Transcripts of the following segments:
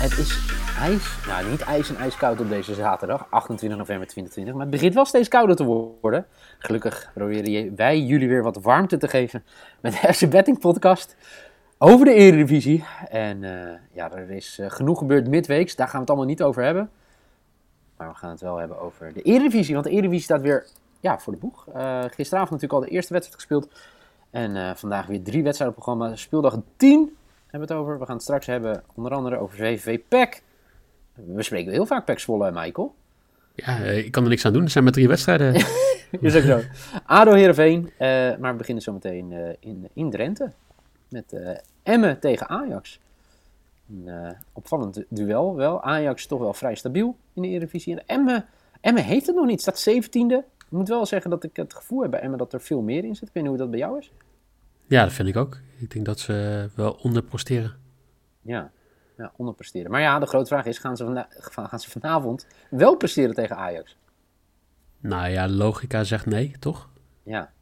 Het is ijs, nou niet ijs en ijskoud op deze zaterdag, 28 november 2020, maar het begint wel steeds kouder te worden. Gelukkig proberen wij jullie weer wat warmte te geven met de FC Betting podcast over de Eredivisie. En uh, ja, er is uh, genoeg gebeurd midweeks, daar gaan we het allemaal niet over hebben. Maar we gaan het wel hebben over de Eredivisie, want de Eredivisie staat weer ja, voor de boeg. Uh, gisteravond natuurlijk al de eerste wedstrijd gespeeld. En vandaag weer drie wedstrijden op programma. Speeldag 10 hebben we het over. We gaan het straks hebben onder andere over VVV PEC. We spreken heel vaak PEC Zwolle, Michael. Ja, ik kan er niks aan doen. Er zijn maar drie wedstrijden. Is ook zo. ADO Heerenveen. Uh, maar we beginnen zo meteen uh, in, in Drenthe. Met uh, Emmen tegen Ajax. Een opvallend duel wel. Ajax toch wel vrij stabiel in de Eredivisie. En Emmen, Emmen heeft het nog niet. Staat 17e. Ik moet wel zeggen dat ik het gevoel heb bij Emmen dat er veel meer in zit. Ik weet niet hoe dat bij jou is. Ja, dat vind ik ook. Ik denk dat ze wel onderpresteren. Ja, ja onderpresteren. Maar ja, de grote vraag is, gaan ze, gaan ze vanavond wel presteren tegen Ajax? Nou ja, logica zegt nee, toch? Ja.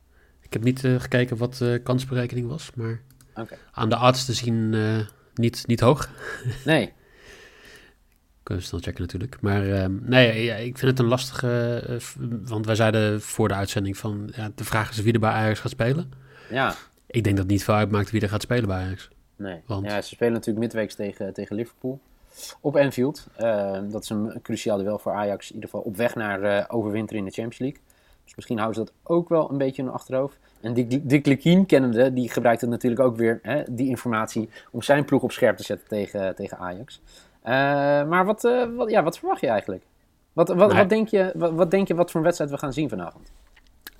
Ik heb niet uh, gekeken wat de kansberekening was, maar okay. aan de arts te zien uh, niet, niet hoog. Nee. Kunnen we snel checken natuurlijk. Maar uh, nee, ja, ik vind het een lastige... Uh, want wij zeiden voor de uitzending van... Ja, de vraag is wie er bij Ajax gaat spelen. Ja. Ik denk dat het niet veel uitmaakt wie er gaat spelen bij Ajax. Nee, Want... ja, ze spelen natuurlijk midweeks tegen, tegen Liverpool op Anfield. Uh, dat is een, cruciaal duel voor Ajax. In ieder geval op weg naar uh, overwinteren in de Champions League. Dus misschien houden ze dat ook wel een beetje in hun achterhoofd. En Dick, Dick Lekien, kennende, die gebruikt het natuurlijk ook weer, hè, die informatie, om zijn ploeg op scherp te zetten tegen, tegen Ajax. Uh, maar wat, wat, ja, wat verwacht je eigenlijk? Wat, wat, wat, denk je, wat, wat, denk je wat voor een wedstrijd we gaan zien vanavond?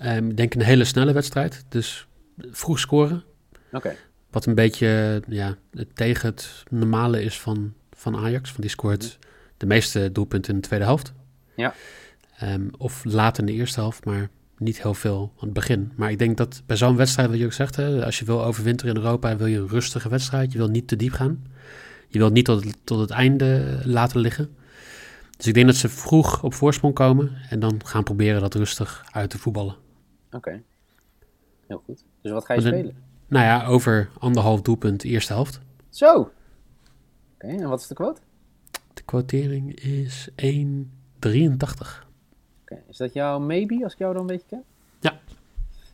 Um, ik denk een hele snelle wedstrijd. Dus vroeg scoren. Oké. Wat een beetje ja, tegen het normale is van, van Ajax. Want die scoort de meeste doelpunten in de tweede helft. Ja. Um, of laat in de eerste helft, maar niet heel veel aan het begin. Maar ik denk dat bij zo'n wedstrijd, wat je ook zegt, hè, als je wil overwinteren in Europa, wil je een rustige wedstrijd. Je wil niet te diep gaan. Je wilt niet tot, tot het einde laten liggen. Dus ik denk dat ze vroeg op voorsprong komen en dan gaan proberen dat rustig uit te voetballen. Oké, heel goed. Dus wat ga je spelen? Nou ja, over anderhalf doelpunt eerste helft. Zo. Oké, en wat is de quote? De quotering is 1,83. Oké, is dat jouw maybe, als ik jou dan een beetje ken? Ja.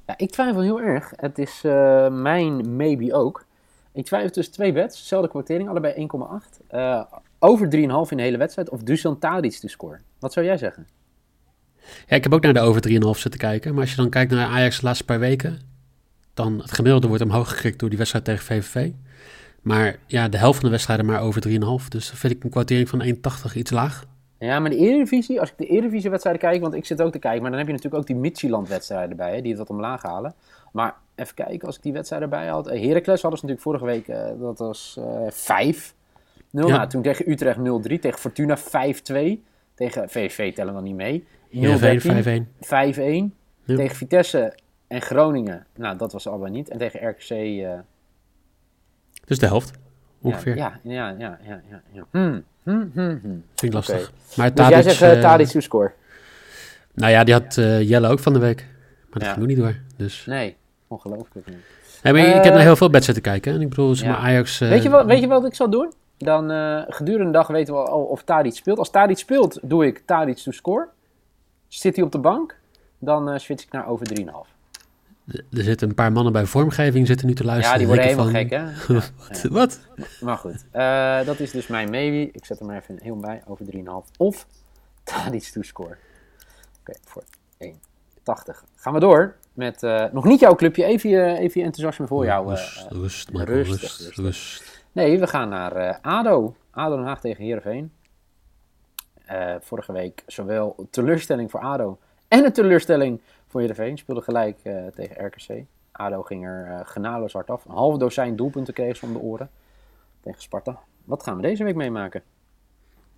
Ja, ik twijfel heel erg. Het is uh, mijn maybe ook. Ik twijfel tussen twee bets, dezelfde quotering, allebei 1,8. Uh, over 3,5 in de hele wedstrijd of Dusan Tadic te scoren. Wat zou jij zeggen? Ja, ik heb ook naar de over 3,5 zitten kijken. Maar als je dan kijkt naar Ajax de laatste paar weken, dan het gemiddelde wordt omhoog gekrikt door die wedstrijd tegen VVV. Maar ja, de helft van de wedstrijden maar over 3,5. Dus vind ik een kwartering van 1,80 iets laag. Ja, maar de Eredivisie, als ik de Eredivisie-wedstrijden kijk, want ik zit ook te kijken, maar dan heb je natuurlijk ook die Midtjylland-wedstrijden bij, hè, die het wat omlaag halen. Maar even kijken, als ik die wedstrijden bij had. Uh, Heracles hadden ze natuurlijk vorige week, uh, dat was uh, 5. 0 ja. nou, toen tegen Utrecht 0-3, tegen Fortuna 5-2. Tegen VVV tellen we dan niet mee. 0-5-1. 5-1. Ja. Tegen Vitesse en Groningen, nou dat was allebei niet. En tegen RKC... Uh... Dus de helft, ongeveer. Ja, ja, ja, ja. ja, ja. Hmm. Hmm, hmm, hmm. Vind ik lastig. Okay. Maar dus Tadic, jij zegt uh, Tadic to score? Nou ja, die had uh, Jelle ook van de week. Maar dat ja. ging ook niet door. Dus. Nee, ongelooflijk. Nee, maar ik heb naar heel veel wedstrijden te kijken. En ik bedoel, zeg maar Ajax... weet, je wat, weet je wat ik zal doen? Dan gedurende de dag weten we al of Tadic speelt. Als Tadic speelt, doe ik Tadic to score. Zit hij op de bank, dan switch ik naar over 3,5. Er zitten een paar mannen bij vormgeving zitten nu te luisteren. Ja, die worden helemaal gek, hè? Wat? Ja. wat? Maar goed, uh, dat is dus mijn maybe. Ik zet er maar even heel bij, over 3,5. Of Tadic to score. Oké, okay, voor 1,80. Gaan we door met uh, nog niet jouw clubje. Even je, even je enthousiasme voor jou. Uh, rust, rust, rust, rust, rust, rust, Nee, we gaan naar ADO. ADO Den Haag tegen Heerenveen. eh, vorige week zowel teleurstelling voor ADO en een teleurstelling voor Heerenveen. Speelde gelijk eh, tegen RKC. ADO ging er uh, genadeloos hard af. Een half dozijn doelpunten kreeg ze om de oren tegen Sparta. Wat gaan we deze week meemaken?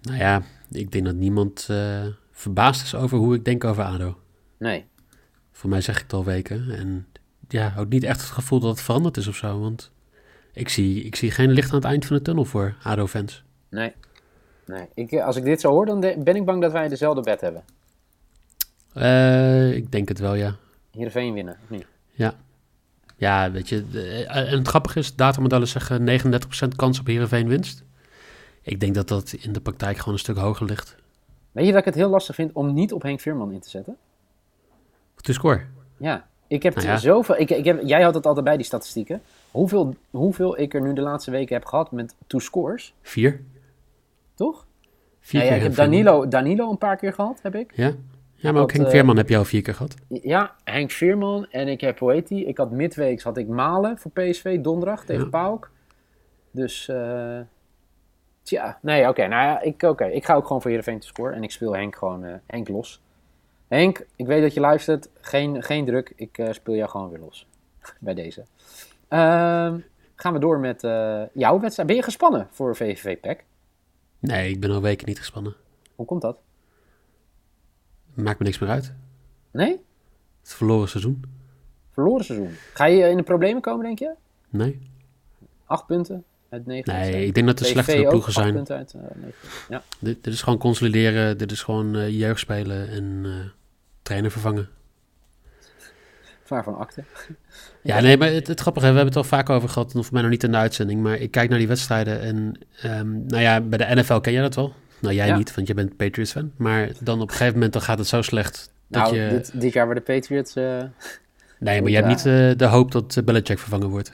Nou ja, ik denk dat niemand uh, verbaasd is over hoe ik denk over ADO. Nee. Voor mij zeg ik het al weken. En ja, ook niet echt het gevoel dat het veranderd is of zo. Want ik zie, ik zie geen licht aan het eind van de tunnel voor ADO-fans. Nee. nee. Ik, als ik dit zo hoor, dan ben ik bang dat wij dezelfde bed hebben. Uh, ik denk het wel, ja. Heerenveen winnen, of niet? Ja. Ja, weet je, en het grappige is, datamodellen zeggen 39% kans op Heerenveen winst. Ik denk dat dat in de praktijk gewoon een stuk hoger ligt. Weet je dat ik het heel lastig vind om niet op Henk Veerman in te zetten? De score? Ja, ik heb nou ja. zoveel. Ik, ik heb, jij had het altijd bij die statistieken. Hoeveel, hoeveel ik er nu de laatste weken heb gehad met two scores? Vier. Toch? Vier ja, ik heb Danilo, Danilo een paar keer gehad, heb ik. Ja, ja maar ook Henk Veerman heb je al vier keer gehad. Ja, Henk Veerman en ik heb, hoe heet die? Ik had midweeks had ik Malen voor PSV, donderdag tegen ja. Pauk. Dus, uh, tja, nee, oké. nou ja, ik, oké ik ga ook gewoon voor Heerenveen te scoren. En ik speel Henk gewoon, uh, Henk los. Henk, ik weet dat je luistert. Geen, geen druk. Ik uh, speel jou gewoon weer los. Bij deze. Uh, gaan we door met jouw wedstrijd. Ben je gespannen voor VVV PEC? Nee, ik ben al weken niet gespannen. Hoe komt dat? Maakt me niks meer uit. Nee? Het verloren seizoen. Verloren seizoen. Ga je in de problemen komen, denk je? Nee. Acht punten uit negen. Nee, ik denk dat er slechtere ploegen zijn. Punten uit, uh, ja. dit, dit, is gewoon consolideren. Dit is gewoon uh, jeugd spelen en uh, trainer vervangen. Waarvan akte. Ja, nee, maar het, het grappige, we hebben het al vaak over gehad, voor mij nog niet in de uitzending, maar ik kijk naar die wedstrijden en, um, nou ja, bij de NFL ken je dat wel. Nou, jij Ja. niet, want je bent Patriots-fan. Maar dan op een gegeven moment dan gaat het zo slecht dat Nou, je... dit, dit jaar worden de Patriots... eh, nee, maar je hebt niet eh, de hoop dat eh, Belichick vervangen wordt.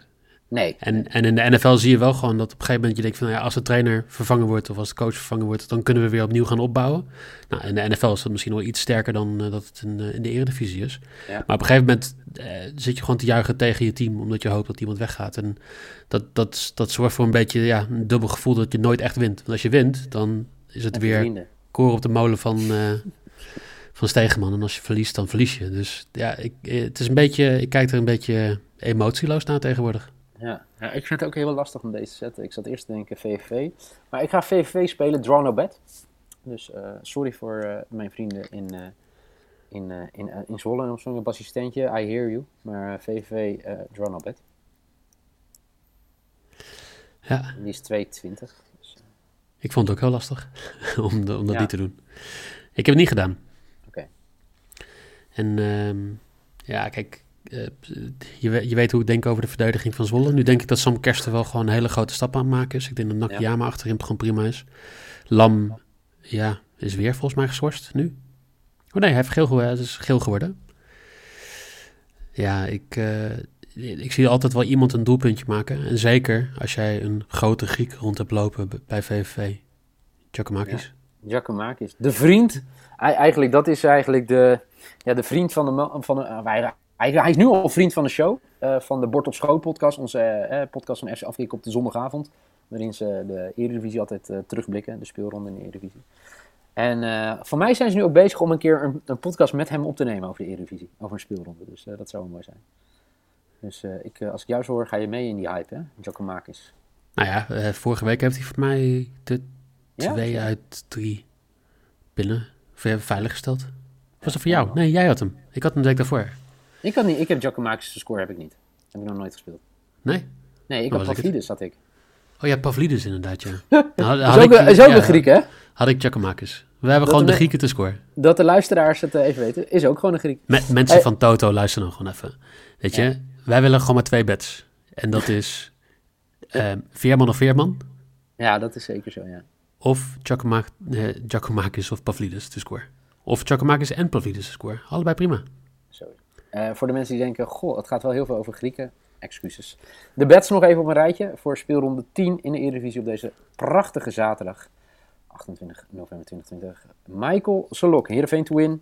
nee. En, en in de NFL zie je wel gewoon dat op een gegeven moment je denkt van... Nou ja, als de trainer vervangen wordt of als de coach vervangen wordt... dan kunnen we weer opnieuw gaan opbouwen. Nou, in de NFL is dat misschien wel iets sterker dan eh, dat het in, eh, in de eredivisie is. Ja. Maar op een gegeven moment eh, zit je gewoon te juichen tegen je team... omdat je hoopt dat iemand weggaat. En dat, dat, dat zorgt voor een beetje ja, een dubbel gevoel dat je nooit echt wint. Want als je wint, dan is het weer vrienden. koren op de molen van, eh van Stegeman. En als je verliest, dan verlies je. Dus ja, ik, eh, het is een beetje, ik kijk er een beetje emotieloos naar tegenwoordig. Ja. ja, ik vind het ook heel lastig om deze te zetten. Ik zat eerst te denken VVV. Maar ik ga VVV spelen, draw no bet. Dus eh, sorry voor mijn vrienden in, eh, in, in, in Zwolle. Of zo'n assistentje, I hear you. Maar VVV, draw no bet. Ja, Die is 2,20. Ik vond het ook heel lastig om, de- om dat Ja. niet te doen. Ik heb het niet gedaan. Oké. En ehm, ja, kijk, eh, je, je weet hoe ik denk over de verdediging van Zwolle. Nu denk ik dat Sam Kersten wel gewoon een hele grote stap aan het maken is. Ik denk dat Nakayama achterin gewoon prima is. Lam, ja, is weer volgens mij geschorst nu. Oh nee, hij heeft geel, geworden- is geel geworden. Ja, ik, eh, ik zie altijd wel iemand een doelpuntje maken. En zeker als jij een grote Griek rond hebt lopen bij VVV. Giacomakis. Giacomakis. De vriend. Eigenlijk, dat is eigenlijk de, ja, de vriend van de... Van de eh, hij, hij, is nu al vriend van de show. eh, van de Bord op Schoot podcast. Onze eh, podcast van FC Afkiek op de zondagavond. Waarin ze de Eredivisie altijd terugblikken. De speelronde in de Eredivisie. En eh voor mij zijn ze nu ook bezig om een keer een, een podcast met hem op te nemen over de Eredivisie. Over een speelronde. Dus dat zou wel mooi zijn. Dus eh, ik, eh, als ik jou zo hoor, ga je mee in die hype, hè? Giacomakis. Nou ja, eh, vorige week heeft hij voor mij de Ja? twee uit drie binnen ve- veiliggesteld. Was dat voor jou? wel. Nee, jij had hem. Ik had hem de week daarvoor. Ik, had niet, ik heb Giacomakis' score heb ik niet. Heb ik nog nooit gespeeld. Nee? Nee, ik Oh, had? Pavlidis, had ik. Oh ja, Pavlidis inderdaad, ja. Nou, Is had ook, ik- een- is ook ja, een Griek, hè? Had ik Giacomakis. We hebben Dat gewoon de Grieken te scoren. Dat de luisteraars het even weten, is ook gewoon een Griek. Me- mensen Hey. van Toto, luister nou gewoon even. Weet je. Wij willen gewoon maar twee bets. En dat is ehm, Veerman of Veerman. Ja, dat is zeker zo, ja. Of Giacomak- eh, Giacomakis of Pavlidis te score. Of Giacomakis en Pavlidis te score. Allebei prima. Zo. Eh, voor de mensen die denken, goh, het gaat wel heel veel over Grieken. Excuses. De bets nog even op een rijtje voor speelronde 10 in de Eredivisie op deze prachtige zaterdag. 28 november 2020. Michael Solok, Heerenveen to win.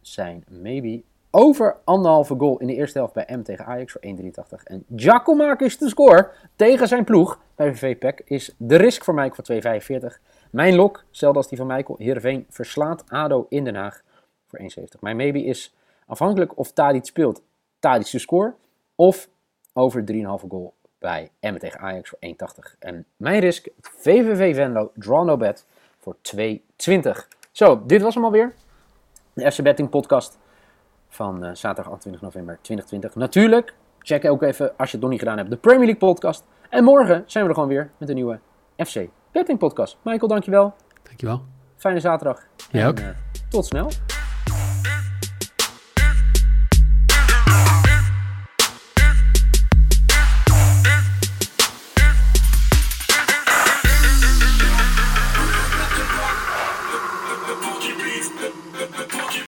Zijn maybe over anderhalve goal in de eerste helft bij M tegen Ajax voor 1,83. En Giacomakis te score tegen zijn ploeg bij VV PEC is de risk voor Mike voor 2,45. Mijn lok, hetzelfde als die van Michael, Heerenveen verslaat ADO in Den Haag voor 1,70. Mijn maybe is afhankelijk of Tadic speelt, Tadic te score of over 3,5 goal bij Emmen tegen Ajax voor 1,80. En mijn risk, VVV Venlo, draw no bet voor 2,20. Zo, dit was hem alweer. De FC Betting podcast van uh, zaterdag 28 november 2020. Natuurlijk, check ook even, als je het nog niet gedaan hebt, de Premier League podcast. En morgen zijn we er gewoon weer met een nieuwe FC Betting podcast. Michael, dankjewel. Dankjewel. Fijne zaterdag. Jij ook. En, uh, tot snel.